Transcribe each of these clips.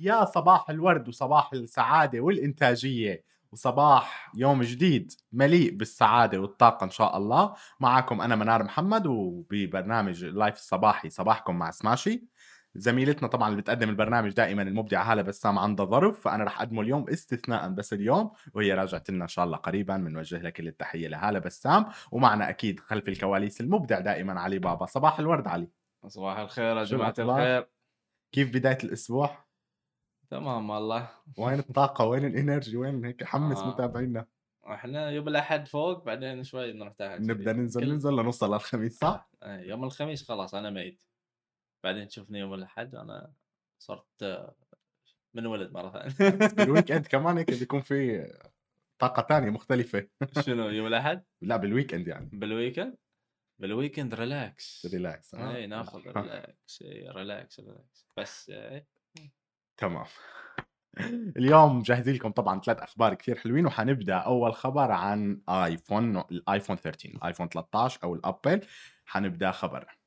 يا صباح الورد وصباح السعادة والإنتاجية وصباح يوم جديد مليء بالسعادة والطاقة إن شاء الله. معكم أنا منار محمد وببرنامج اللايف الصباحي صباحكم مع سماشي. زميلتنا طبعا اللي بتقدم البرنامج دائما المبدعة هالة بسام عندها ظرف فأنا رح أقدمه اليوم استثناء بس اليوم وهي راجعت لنا إن شاء الله قريبا بنوجه لك كل التحية لهالة بسام. ومعنا أكيد خلف الكواليس المبدع دائما علي بابا. صباح الورد علي. صباح الخير يا الأخبار؟ الخير. كيف بداية الأسبوع؟ تمام والله. وين الطاقة؟ وين ال energy؟ وين هيك حمس آه. متابعينا. إحنا يوم الأحد فوق بعدين شوي نروح تحت. نبدأ ننزل كل- ننزل لنوصل للخميس صح؟ آه، يوم الخميس خلاص أنا ميت. بعدين تشوفني يوم الأحد أنا صرت آه، من ولد مرة ثانية. بال weekend كمان هيك بيكون في طاقة تانية مختلفة. شنو يوم الأحد؟ لا بال weekend يعني. بال weekend بال weekend relax relax آه. إي ناخذ relax relax relax بس آه، تمام. اليوم مجهزين لكم طبعا ثلاث أخبار كثير حلوين وحنبدأ أول خبر عن iPhone ال iPhone 13 iPhone 13 أو الأبل. حنبدأ خبر.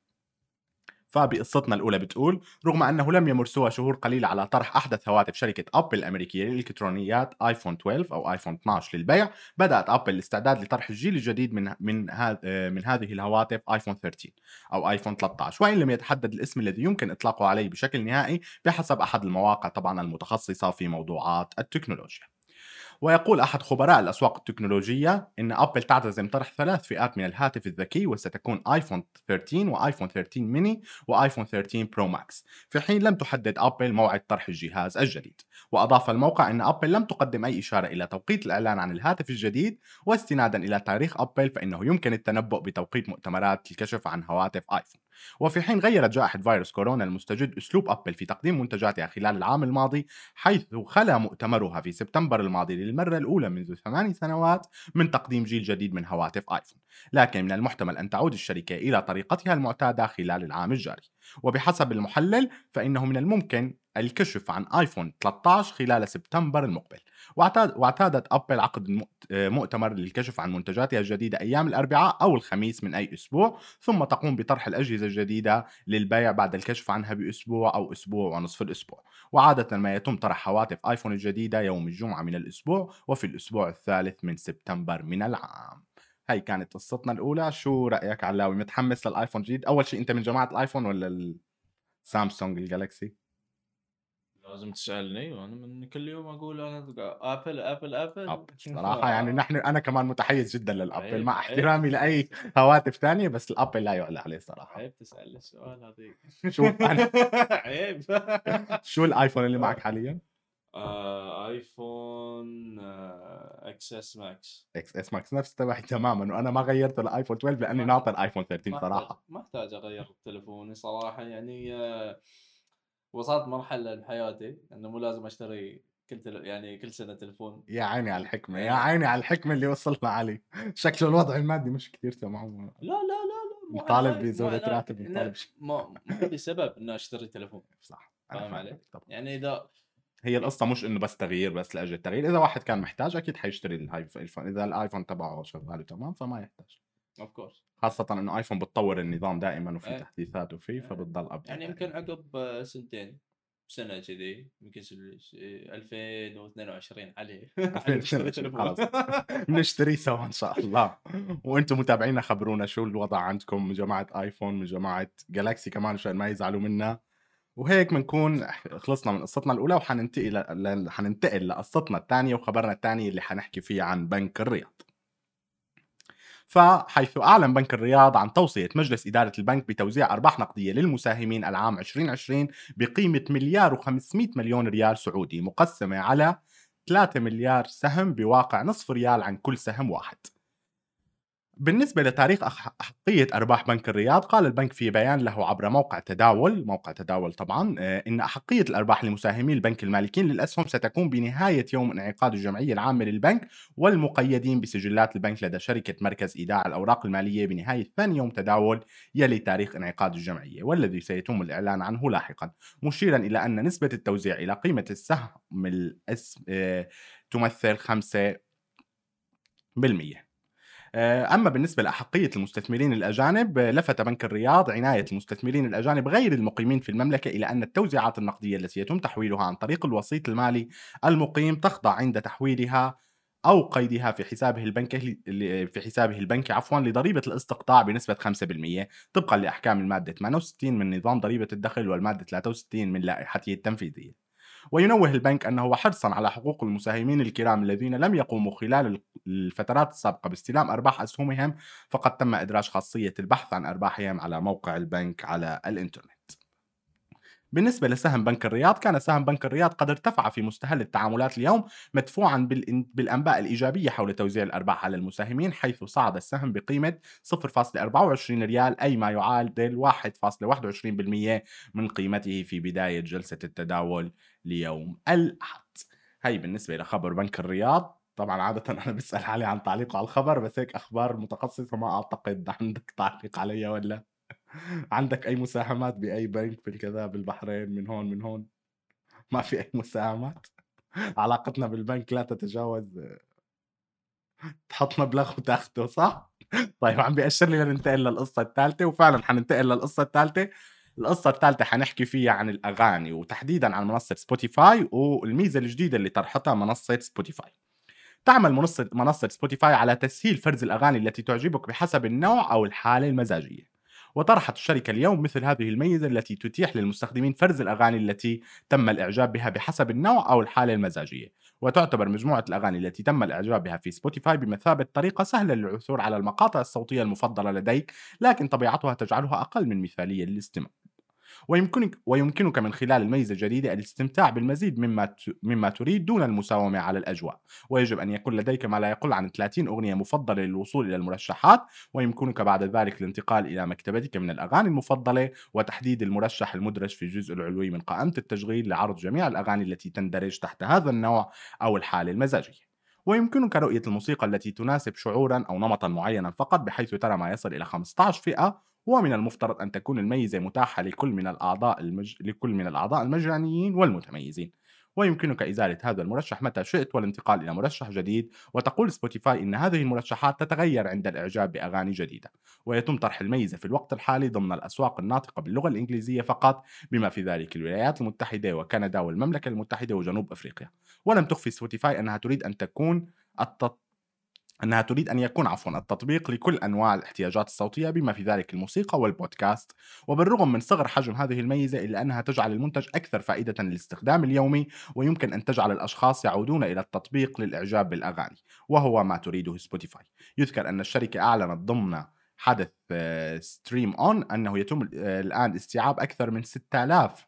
فبقصتنا الأولى بتقول رغم أنه لم يمر سوى شهور قليلة على طرح أحدث هواتف شركة أبل الأمريكية للإلكترونيات iPhone 12 أو iPhone 12 للبيع بدأت أبل الاستعداد لطرح الجيل الجديد من من هذا من هذه الهواتف iPhone 13 أو iPhone 13 وإن لم يتحدد الاسم الذي يمكن إطلاقه عليه بشكل نهائي بحسب أحد المواقع طبعا المتخصصة في موضوعات التكنولوجيا. ويقول أحد خبراء الأسواق التكنولوجية إن أبل تعتزم طرح ثلاث فئات من الهاتف الذكي وستكون iPhone 13 و iPhone 13 Mini و iPhone 13 Pro Max في حين لم تحدد أبل موعد طرح الجهاز الجديد. وأضاف الموقع إن أبل لم تقدم أي إشارة إلى توقيت الإعلان عن الهاتف الجديد واستنادا إلى تاريخ أبل فإنه يمكن التنبؤ بتوقيت مؤتمرات الكشف عن هواتف iPhone. وفي حين غيرت جائحة فيروس كورونا المستجد أسلوب أبل في تقديم منتجاتها خلال العام الماضي حيث خلا مؤتمرها في سبتمبر الماضي للمرة الأولى منذ ثماني سنوات من تقديم جيل جديد من هواتف iPhone. لكن من المحتمل أن تعود الشركة إلى طريقتها المعتادة خلال العام الجاري. وبحسب المحلل فإنه من الممكن الكشف عن آيفون 13 خلال سبتمبر المقبل. واعتاد واعتادت أبل عقد مؤت- مؤتمر للكشف عن منتجاتها الجديدة أيام الأربعاء أو الخميس من أي أسبوع ثم تقوم بطرح الأجهزة الجديدة للبيع بعد الكشف عنها بأسبوع أو أسبوع ونصف الأسبوع. وعادة ما يتم طرح هواتف آيفون الجديدة يوم الجمعة من الأسبوع وفي الأسبوع الثالث من سبتمبر من العام. هاي كانت قصتنا الأولى. شو رأيك علاوي متحمس للآيفون الجديد؟ أول شيء أنت من جماعة الآيفون ولا ال Samsung ال Galaxy؟ لازم تسألني وأنا من كل يوم أقول أنا Apple Apple Apple Apple صراحة يعني نحن أنا كمان متحيز جدا لل Apple عيب، مع. احترامي لأي هواتف تانية بس ال Apple لا يعلى عليه صراحة. عيب تسأل السؤال هذيك. شوف أنا. عيب شو ال iPhone اللي معك حاليا؟ آه، iPhone آه، XS Max XS Max نفس تبعي تماما. وأنا ما غيرته ل iPhone 12 لأني ناطر iPhone 13 ما صراحة. ما أحتاج أغير تليفوني صراحة. يعني آه، وصلت مرحلة بحياتي إنه مو لازم أشتري كل تل... يعني كل سنة تليفون. يا عيني على الحكمة يا عيني على الحكمة اللي وصلنا عليه. شكله الوضع المادي مش كثير تمام. لا لا لا لا مطالب علاج. راتب، مطالب. ما ما بسبب إنه أشتري تليفون. صح فاهم علي؟ طبعا. يعني إذا هي القصة مش إنه بس تغيير بس لاجل التغيير إذا واحد كان محتاج أكيد حيشتري الايفون إذا الآيفون تبعه شغال تمام فما يحتاج Of course خاصة إنه iPhone بتطور النظام دائما وفي إيه. تحديثات وفيه إيه. فبتضل update يعني يمكن عقب سنتين سنة كذي يمكن سل- س- 2022 عليه 2022 أشتري تليفون. خلاص. بنشتري سوا إن شاء الله وأنتم متابعينا خبرونا شو الوضع عندكم من جماعة iPhone من جماعة Galaxy كمان مشان ما يزعلوا منا وهيك بنكون خلصنا من قصتنا الأولى وحننتقل ل... حننتقل لقصتنا الثانية وخبرنا الثاني اللي حنحكي فيه عن بنك الرياض. فحيث أعلن بنك الرياض عن توصية مجلس إدارة البنك بتوزيع أرباح نقدية للمساهمين العام 2020 بقيمة مليار و500 مليون ريال سعودي مقسمة على 3 مليار سهم بواقع نصف ريال عن كل سهم واحد. بالنسبة لتاريخ أح- أحقية أرباح بنك الرياض قال البنك في بيان له عبر موقع تداول موقع تداول طبعا آه، إن أحقية الأرباح لمساهمي البنك المالكين للأسهم ستكون بنهاية يوم انعقاد الجمعية العامة للبنك والمقيدين بسجلات البنك لدى شركة مركز إيداع الأوراق المالية بنهاية ثاني يوم تداول يلي تاريخ انعقاد الجمعية. والذي سيتم الإعلان عنه لاحقا. مشيرا إلى أن نسبة التوزيع إلى قيمة السهم الاسم آه، تمثل 5 بالمية. آه، أما بالنسبة لأحقية المستثمرين الأجانب آه، لفت بنك الرياض عناية المستثمرين الأجانب غير المقيمين في المملكة إلى أن التوزيعات النقدية التي يتم تحويلها عن طريق الوسيط المالي المقيم تخضع عند تحويلها أو قيدها في حسابه البنكي في حسابه البنكي عفوا لضريبة الاستقطاع بنسبة 5% طبقا لأحكام المادة 68 من نظام ضريبة الدخل والمادة 63 من لائحته التنفيذية. وينوه البنك أنه حرصا على حقوق المساهمين الكرام الذين لم يقوموا خلال الفترات السابقة باستلام أرباح أسهمهم فقد تم إدراج خاصية البحث عن أرباحهم على موقع البنك على الإنترنت. بالنسبة لسهم بنك الرياض كان سهم بنك الرياض قد ارتفع في مستهل التعاملات اليوم مدفوعا بالأنباء الإيجابية حول توزيع الأرباح على المساهمين حيث صعد السهم بقيمة 0.24 ريال أي ما يعادل 1.21% من قيمته في بداية جلسة التداول ليوم الأحد. هي بالنسبة لخبر بنك الرياض. طبعا عادة أنا بسأل علي عن تعليقه على الخبر بس هيك أخبار متخصصة ما أعتقد عندك تعليق عليها ولا عندك أي مساهمات بأي بنك بالكذا بالبحرين من هون من هون؟ ما في أي مساهمات؟ علاقتنا بالبنك لا تتجاوز تحط مبلغ وتاخده صح؟ طيب عم بيأشر لي لننتقل للقصة الثالثة وفعلا حننتقل للقصة الثالثة. القصة الثالثة حنحكي فيها عن الأغاني وتحديدا عن منصة Spotify والميزة الجديدة اللي طرحتها منصة Spotify تعمل منصة منصة Spotify على تسهيل فرز الأغاني التي تعجبك بحسب النوع أو الحالة المزاجية. وطرحت الشركة اليوم مثل هذه الميزة التي تتيح للمستخدمين فرز الأغاني التي تم الإعجاب بها بحسب النوع أو الحالة المزاجية. وتعتبر مجموعة الأغاني التي تم الإعجاب بها في سبوتيفاي بمثابة طريقة سهلة للعثور على المقاطع الصوتية المفضلة لديك لكن طبيعتها تجعلها أقل من مثالية للاستماع. ويمكنك ويمكنك من خلال الميزة الجديدة الاستمتاع بالمزيد مما مما تريد دون المساومة على الأجواء، ويجب أن يكون لديك ما لا يقل عن 30 أغنية مفضلة للوصول إلى المرشحات، ويمكنك بعد ذلك الانتقال إلى مكتبتك من الأغاني المفضلة وتحديد المرشح المدرج في الجزء العلوي من قائمة التشغيل لعرض جميع الأغاني التي تندرج تحت هذا النوع أو الحالة المزاجية. ويمكنك رؤية الموسيقى التي تناسب شعورا أو نمطا معينا فقط بحيث ترى ما يصل إلى 15 فئة ومن المفترض أن تكون الميزة متاحة لكل من الأعضاء المج... لكل من الأعضاء المجانيين والمتميزين. ويمكنك إزالة هذا المرشح متى شئت والانتقال إلى مرشح جديد وتقول سبوتيفاي إن هذه المرشحات تتغير عند الإعجاب بأغاني جديدة. ويتم طرح الميزة في الوقت الحالي ضمن الأسواق الناطقة باللغة الإنجليزية فقط بما في ذلك الولايات المتحدة وكندا والمملكة المتحدة وجنوب أفريقيا. ولم تخفي سبوتيفاي أنها تريد أن تكون التط... أنها تريد أن يكون عفوا التطبيق لكل أنواع الاحتياجات الصوتية بما في ذلك الموسيقى والبودكاست. وبالرغم من صغر حجم هذه الميزة إلا أنها تجعل المنتج أكثر فائدة للاستخدام اليومي ويمكن أن تجعل الأشخاص يعودون إلى التطبيق للإعجاب بالأغاني وهو ما تريده سبوتيفاي يذكر أن الشركة أعلنت ضمن حدث Stream On أنه يتم آه، الآن استيعاب أكثر من 6000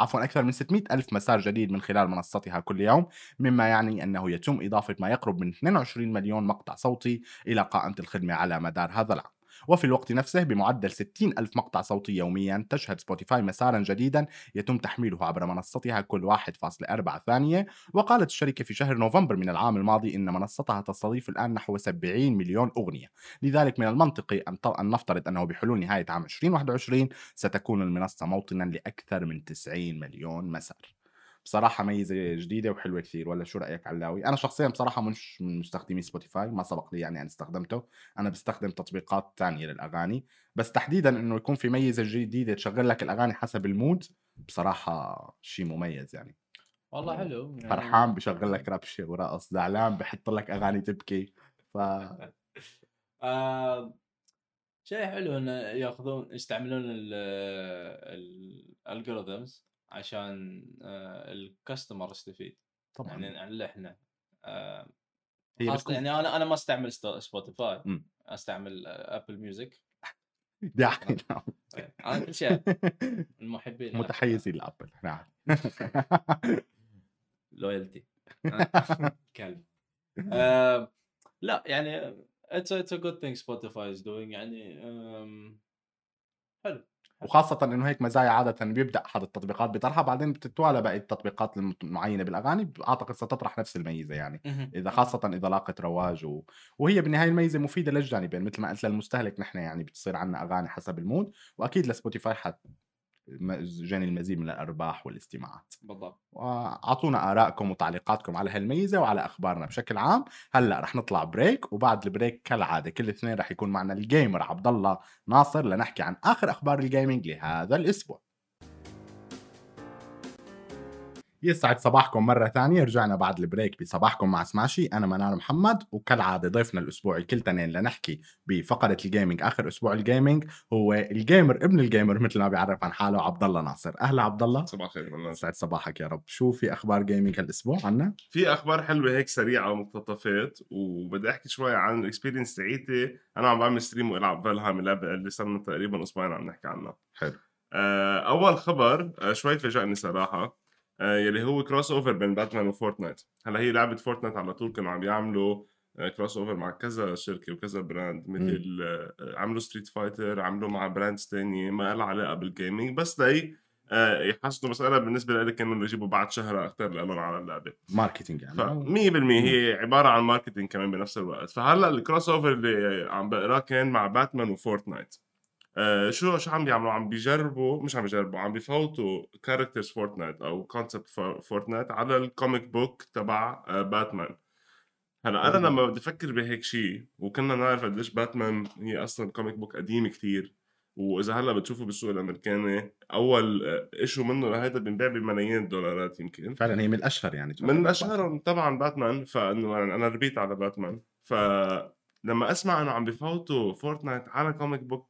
عفوا أكثر من 600 ألف مسار جديد من خلال منصتها كل يوم مما يعني أنه يتم إضافة ما يقرب من 22 مليون مقطع صوتي إلى قائمة الخدمة على مدار هذا العام. وفي الوقت نفسه بمعدل 60 ألف مقطع صوتي يوميا تشهد سبوتيفاي مسارا جديدا يتم تحميله عبر منصتها كل 1.4 ثانية. وقالت الشركة في شهر نوفمبر من العام الماضي إن منصتها تستضيف الآن نحو 70 مليون أغنية. لذلك من المنطقي أن نفترض أنه بحلول نهاية عام 2021 ستكون المنصة موطنا لأكثر من 90 مليون مسار. بصراحة ميزة جديدة وحلوة كثير ولا شو رأيك علاوي؟ أنا شخصيا بصراحة مش من مستخدمي سبوتيفاي ما سبق لي يعني أن استخدمته. أنا بستخدم تطبيقات تانية للأغاني بس تحديدا إنه يكون في ميزة جديدة تشغل لك الأغاني حسب ال mood بصراحة شيء مميز يعني. والله حلو يعني فرحان بشغل لك ربشة ورقص زعلان بحط لك أغاني تبكي. ف آه شيء حلو إنه يأخذون يستعملون ال algorithms عشان آه، ال customer يستفيد. طبعا. يعني عن إحنا آه، هي. يعني أنا أنا ما أستعمل سبوتيفاي م. أستعمل Apple Music دعاية نعم. أنا كل شيء المحبين متحيزين لأبل. نعم. loyalty club. آه، لا يعني it's it's a good thing Spotify is doing يعني حلو. وخاصة إنه هيك مزايا عادة بيبدأ أحد التطبيقات بطرحها بعدين بتتوالى باقي التطبيقات المعينة بالأغاني أعتقد ستطرح نفس الميزة يعني. إذا خاصة إذا لاقت رواج و... وهي بالنهاية الميزة مفيدة للجانبين مثل ما قلت للمستهلك نحن يعني بتصير عندنا أغاني حسب ال mood وأكيد لسبوتيفاي حتجني المزيد من الأرباح والاستماعات. بالضبط. وأعطونا آرائكم وتعليقاتكم على هالميزة وعلى أخبارنا بشكل عام. هلأ رح نطلع break وبعد ال break كالعادة كل اثنين رح يكون معنا ال gamer عبد الله ناصر لنحكي عن آخر أخبار ال gaming لهذا الأسبوع. يسعد صباحكم مرة ثانية. رجعنا بعد ال break بصباحكم مع سماشي. أنا منال محمد. وكالعادة ضيفنا الأسبوعي كل تنين لنحكي بفقرة ال gaming آخر أسبوع ال gaming هو ال gamer ابن ال gamer مثل ما بيعرف عن حاله عبد الله ناصر. أهلا عبد الله صباح الخير منال يسعد صباحك يا رب. شو في أخبار gaming هالأسبوع عنا؟ في أخبار حلوة هيك سريعة ومقتطفات وبدي أحكي شوي عن ال experience تاعيتي. أنا عم بعمل stream وألعب فالهام اللعبة اللي صار تقريبا أسبوعين عم نحكي عنها. حلو. آه، أول خبر آه، شوي فاجأني صراحة. يلي هو crossover بين باتمان وفورتنايت هلا هي لعبة فورتنايت على طول كانوا عم يعملوا crossover مع كذا شركة وكذا brand مثل آه، عملوا Street Fighter عملوا مع brands تانية ما لها علاقة بال gaming بس لي آه، يحسنوا مسألة بالنسبة لي كانوا يجيبوا بعد شهر أكثر لهم على اللعبة. marketing يعني ف 100% هي عبارة عن marketing كمان بنفس الوقت. فهلا ال crossover اللي عم بقراه كان مع باتمان وفورتنايت آه، شو شو عم بيعملوا؟ عم بيجربوا مش عم بيجربوا عم بفوتوا characters فورتنايت أو concept فورتنايت على ال comic book تبع باتمان هلأ أنا لما بدي أفكر بهيك شيء وكنا نعرف قديش باتمان هي أصلا comic book قديم كتير وإذا هلأ بتشوفه بالسوق الأمريكاني أول issue منه لهيدا بينباع بملايين الدولارات يمكن. فعلا هي من الأشهر يعني من اشهرهم طبعا باتمان فإنه أنا ربيت على باتمان فلما أسمع إنه عم بفوتوا فورتنايت على comic book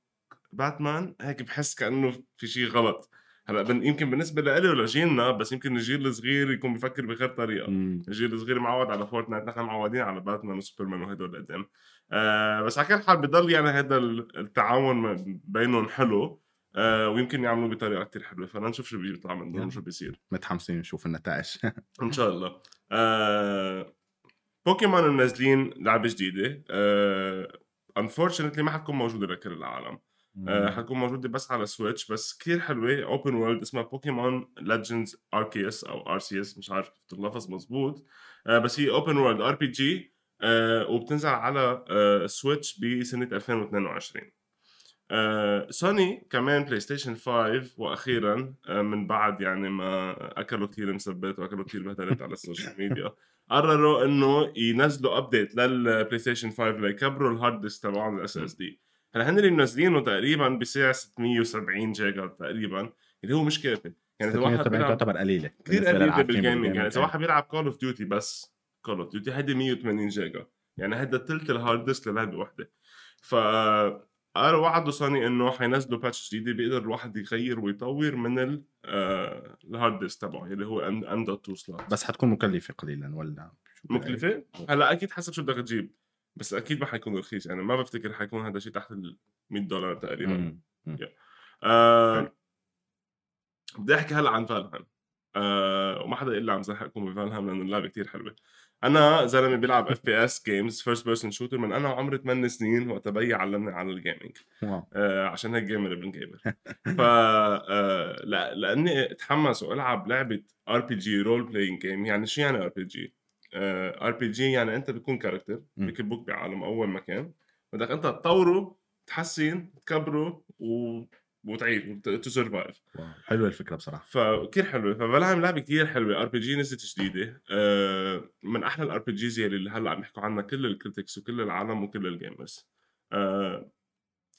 باتمان هيك بحس كأنه في شيء غلط. هلأ يمكن بالنسبة لإلي ولجيلنا بس يمكن الجيل الصغير يكون بفكر بغير طريقة. مم. الجيل الصغير معود على فورتنايت نحن معودين على باتمان وسوبرمان وهدول قدام آه بس على كل حال بضل يعني هذا التعاون بينهم حلو. آه ويمكن يعملوا بطريقة كتير حلوة. فأنا نشوف شو بيطلع منهم شو بيصير. متحمسين نشوف النتائج. إن شاء الله. آه بوكيمون منزلين لعبة جديدة. آه unfortunately ما حتكون موجودة لكل العالم. آه حتكون موجوده بس على Switch بس كثير حلوة. open world اسمها Pokémon Legends Arceus أو Arceus مش عارف كيف اللفظ مزبوط آه بس هي open world RPG وبتنزل على آه Switch بسنة 2022 آه سوني كمان PlayStation 5 وأخيرا آه من بعد يعني ما أكلوا كثير مسبات وأكلوا كثير بهدلات على ال social media قرروا إنه ينزلوا update لل PlayStation 5 ليكبروا ال hard disk تبعهم ال SSD هلا هن اللي منزلينه تقريبا بسعة 670 جيجا تقريبا اللي هو مش كافي. يعني إذا واحد بيلعب تعتبر قليلة. كثير قليلة بال gaming. يعني إذا واحد بيلعب Call of Duty بس Call of Duty هيدي 180 جيجا. يعني هيدا ثلث ال hard disk للعبة وحده ف قالوا وعدوا سوني إنه حينزلوا patch جديدة بيقدر الواحد يغير ويطور من آه، ال hard disk تبعه اللي هو M dot 2 slot بس حتكون مكلفة قليلا ولا مكلفة؟ هلأ أكيد حسب شو بدك تجيب. بس أكيد ما حيكون رخيص يعني ما بفتكر حيكون هذا شيء تحت ال 100 دولار تقريبا. آه بدي أحكي هلأ عن Valheim. آه وما حدا يقول لي عم زهقكم ب Valheim لأنه اللعبة كثير حلوة. أنا زلمة بيلعب FPS games first person shooter من أنا وعمري 8 سنين وقت بيي علمني على ال gaming آه عشان هيك gamer ابن gamer ف آه لا لأني اتحمس وألعب لعبة RPG role playing game يعني شو يعني ار بي جي ار بي جي يعني أنت بتكون character بكبوك بعالم أول مكان. بدك أنت تطوره تحسن تكبره و... وتعيش to survive حلوة الفكرة بصراحة. فكثير حلوة. فبلعب لعبة كثير حلوة. RPG نزلت جديدة. آه، من أحلى ال RPGs اللي هلأ عم يحكوا عنها كل ال critics وكل العالم وكل ال gamers آه،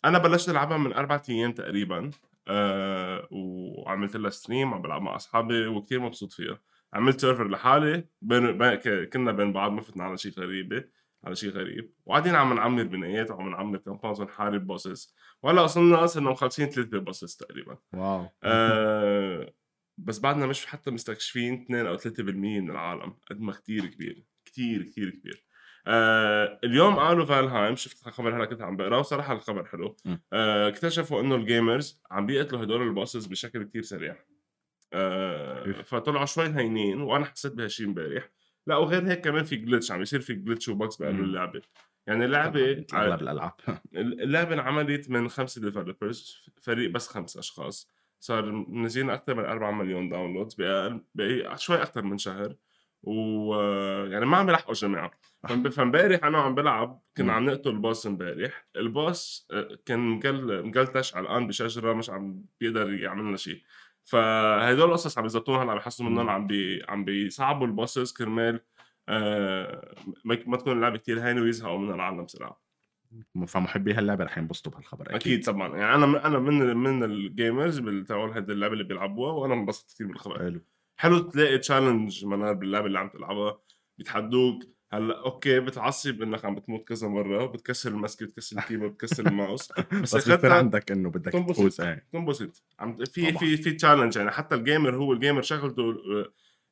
أنا بلشت ألعبها من أربع أيام تقريبا. أه وعملت لها stream عم بلعب مع أصحابي وكثير مبسوط فيها. عملت server لحالي بين كنا بين بعض ما فتنا على شيء غريبة على شيء غريب. وقاعدين عم نعمر بنايات وعم نعمر compounds ونحارب bosses وهلا وصلنا صرنا مخلصين ثلاثة bosses تقريبا. Wow. آه بس بعدنا مش حتى مستكشفين 2 أو 3% من العالم قد ما كثير كبير كثير كثير كبير. آه اليوم قالوا Valheim شفت خبر هلا كنت عم بقراه وصراحه الخبر حلو. آه اكتشفوا إنه ال gamers عم بيقتلوا هدول ال bosses بشكل كثير سريع. آه فطلعوا شوي هينين وأنا حسيت بهالشيء امبارح. لا وغير هيك كمان في glitch عم يصير في glitch و bugs بقلب اللعبه يعني اللعبة أغلب الألعاب. اللعبة انعملت من خمسة developers فريق بس خمس أشخاص. صار منزلين أكثر من 4 مليون downloads بقى شوي أكثر من شهر. و يعني ما عم يلحقوا الجماعه فامبارح أنا عم بلعب كنا عم نقتل ال boss امبارح. ال boss آه، كان مقل مglitch علقان بشجرة مش عم بيقدر يعمل لنا شيء. فهدول القصص عم يظبطوها هلأ بحسوا منهم عم بي عم بيصعبوا ال bosses كرمال آه ما تكون اللعبة كتير هينه ويزهقوا من العالم بسرعة فمحبي هاللعبة رح ينبسطوا بهالخبر أكيد. أكيد طبعا. يعني أنا أنا من من ال gamers تبعون هذه اللعبة اللي بيلعبوها وأنا انبسطت كثير بالخبر. حلو. حلو تلاقي challenge منار باللعبة اللي عم تلعبها بيتحدوك. هلأ okay بتعصب إنك عم بتموت كذا مرة بتكسر المسكه بتكسر ال keyboard بتكسر الماوس. بس, بس بصير عندك إنه بدك تفوز إيه. تنبسط عم في في في challenge يعني حتى ال gamer هو ال gamer شغلته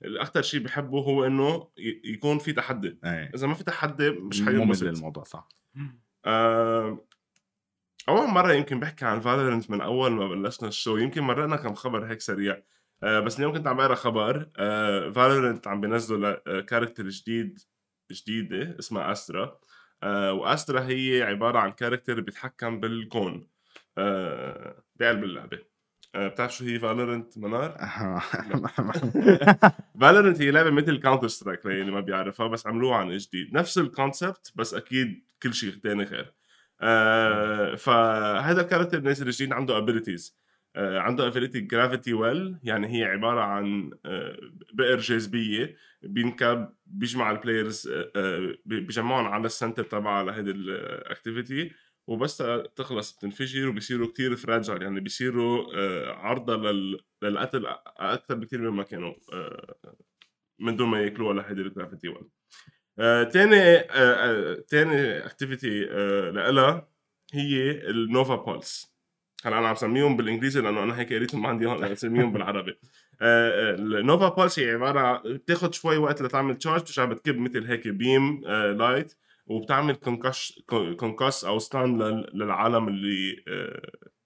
الاكثر شيء بحبه هو إنه يكون في تحدي. أيه. إذا ما في تحدي مش حينبسط. الموضوع صح. آه أول مرة يمكن بحكي عن Valorant من أول ما بلشنا ال show يمكن مرقنا كم خبر هيك سريع. آه بس اليوم كنت عم بقرا خبر. آه Valorant عم بينزلوا character جديد. جديدة اسمها Astra آه و Astra هي عبارة عن character بيتحكم بالكون. آه بقلب اللعبة. آه بتعرف شو هي Valorant منار؟ Valorant هي لعبة مثل Counter-Strike اللي ما بيعرفها بس عملوها عن جديد. نفس ال concept بس أكيد كل شيء ثاني غير. آه فهذا ال character نازل الجديد عنده abilities عنده ability gravity well يعني هي عبارة عن آه بئر جاذبية بينكب بيجمع ال players آه, آه، بيجمعهم على ال center تبع لهيدي ال activity وبس تخلص بتنفجر وبصيروا كتير fragile يعني بصيروا آه عرضة للقتل أكثر بكثير مما كانوا آه من دون ما ياكلوها لهيدي ال gravity well آه، تاني آه، آه، تاني activity لها هي ال nova pulse هلا أنا عم سميهم بالإنجليزي لأنه أنا هيك قريتهم عندي هون اسميهم بالعربي. ال nova pulse هي عبارة بتاخذ شوي وقت لتعمل charge بترجع بتكب مثل هيك beam light وبتعمل concuss concuss أو stun للعالم اللي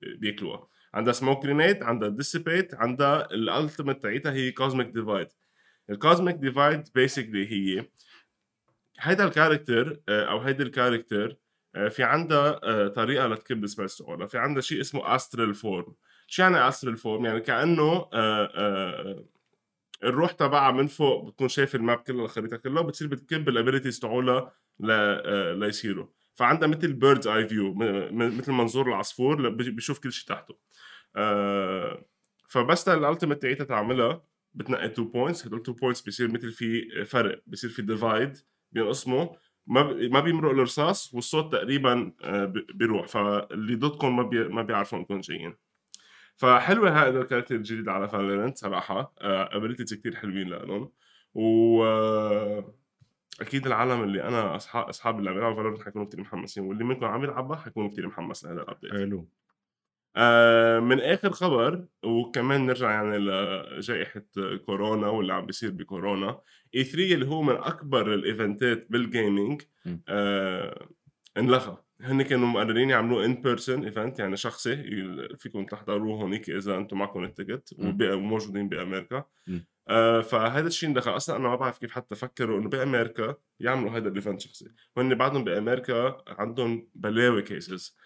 بياكلوها. عندها smoke grenade عندها dissipate عندها ال ultimate تاعتها هي cosmic divide ال cosmic divide basically هي هيدا ال character آه، أو هيدي ال character آه، في عندها آه، طريقة لتكب ال spells تبعولها في عندها شيء اسمه astral form شو يعني astral form يعني كأنه الروح تبعها من فوق بتكون شايف ال map كله الخريطه كلها بتصير بتكب ال abilities تبعولها ليصيروا. فعندها مثل bird's eye view مثل منظور العصفور بيشوف كل شيء تحته. فبس ال ultimate تاعتها تعملها بتنقي 2 points هدول 2 points بيصير مثل في فرق بيصير في divide بينقسموا ما ما بيمرق الرصاص والصوت تقريبا آه، بيروح فاللي ضدكم ما بي ما بيعرفوا إنكم جايين. فحلوة هذا ال character الجديد على Valorant صراحة abilities كثير حلوين لهم و آه، أكيد العالم اللي أنا اصحاب اصحاب اللي عم يلعبوا Valorant حيكونوا كثير محمسين واللي منكم عم يلعبها حيكون كثير محمس لهذا ال update حلو. آه من آخر خبر وكمان نرجع يعني لجائحه كورونا واللي عم بيصير بكورونا E3 اللي هو من أكبر الـ events بال gaming آه انلغى. هن كانوا مقررين يعملوه in person event يعني شخصي فيكم تحضروه هونيك إذا أنتم معكم ال ticket وموجودين بأمريكا. آه فهذا الشيء اندخل أصلا أنا ما بعرف كيف حتى فكروا إنه بأمريكا يعملوا هذا ال event شخصي. وهن بعدهم بأمريكا عندهم بلاوي cases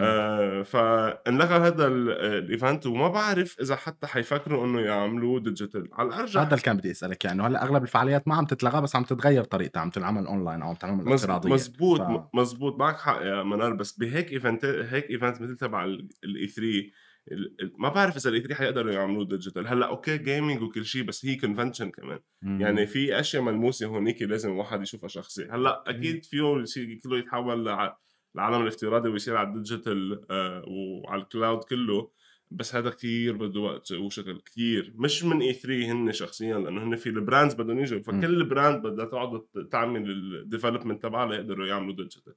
آه فانلغى هذا ال event وما بعرف إذا حتى حيفكروا إنه يعملوه digital على الأرجح هذا اللي كان بدي أسألك يعني هلا أغلب الفعاليات ما عم تتلغى بس عم تتغير طريقتها عم تنعمل اونلاين أو عم تنعمل افتراضيا مزبوط ف... مزبوط. معك حق يا منال بس بهيك event هيك event مثل تبع ال E3 ما بعرف إذا ال E3 حيقدروا يعملوه digital هلأ okay gaming وكل شيء بس هي convention كمان. مم. يعني في أشياء ملموسة هونيك لازم الواحد يشوفها شخصي. هلأ أكيد فيه يصير كله يتحول العالم الافتراضي ويصير على ال digital آه وعلى ال cloud كله بس هذا كثير بده وقت وشغل كثير مش من E3 هن شخصيا لأنه هن في ال brands بدهم يجوا. فكل brand بدها تقعد تعمل ال development تبعها ليقدروا يعملوا digital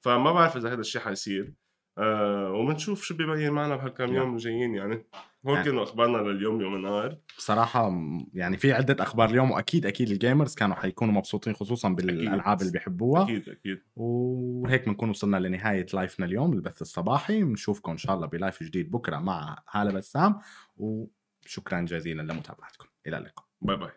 فما بعرف إذا هذا الشيء حيصير. آه وبنشوف شو بيبين معنا بهالكم يوم الجايين يعني. هول يعني كانوا أخبارنا لليوم يوم النهار. بصراحة يعني في عدة أخبار اليوم وأكيد أكيد ال gamers كانوا حيكونوا مبسوطين خصوصا بالألعاب أكيد. اللي بيحبوها. أكيد أكيد. وهيك بنكون وصلنا لنهاية live نا اليوم البث الصباحي. بنشوفكم إن شاء الله ب live جديد بكرة مع هالة بسام. وشكرا جزيلا لمتابعتكم. إلى اللقاء. باي باي.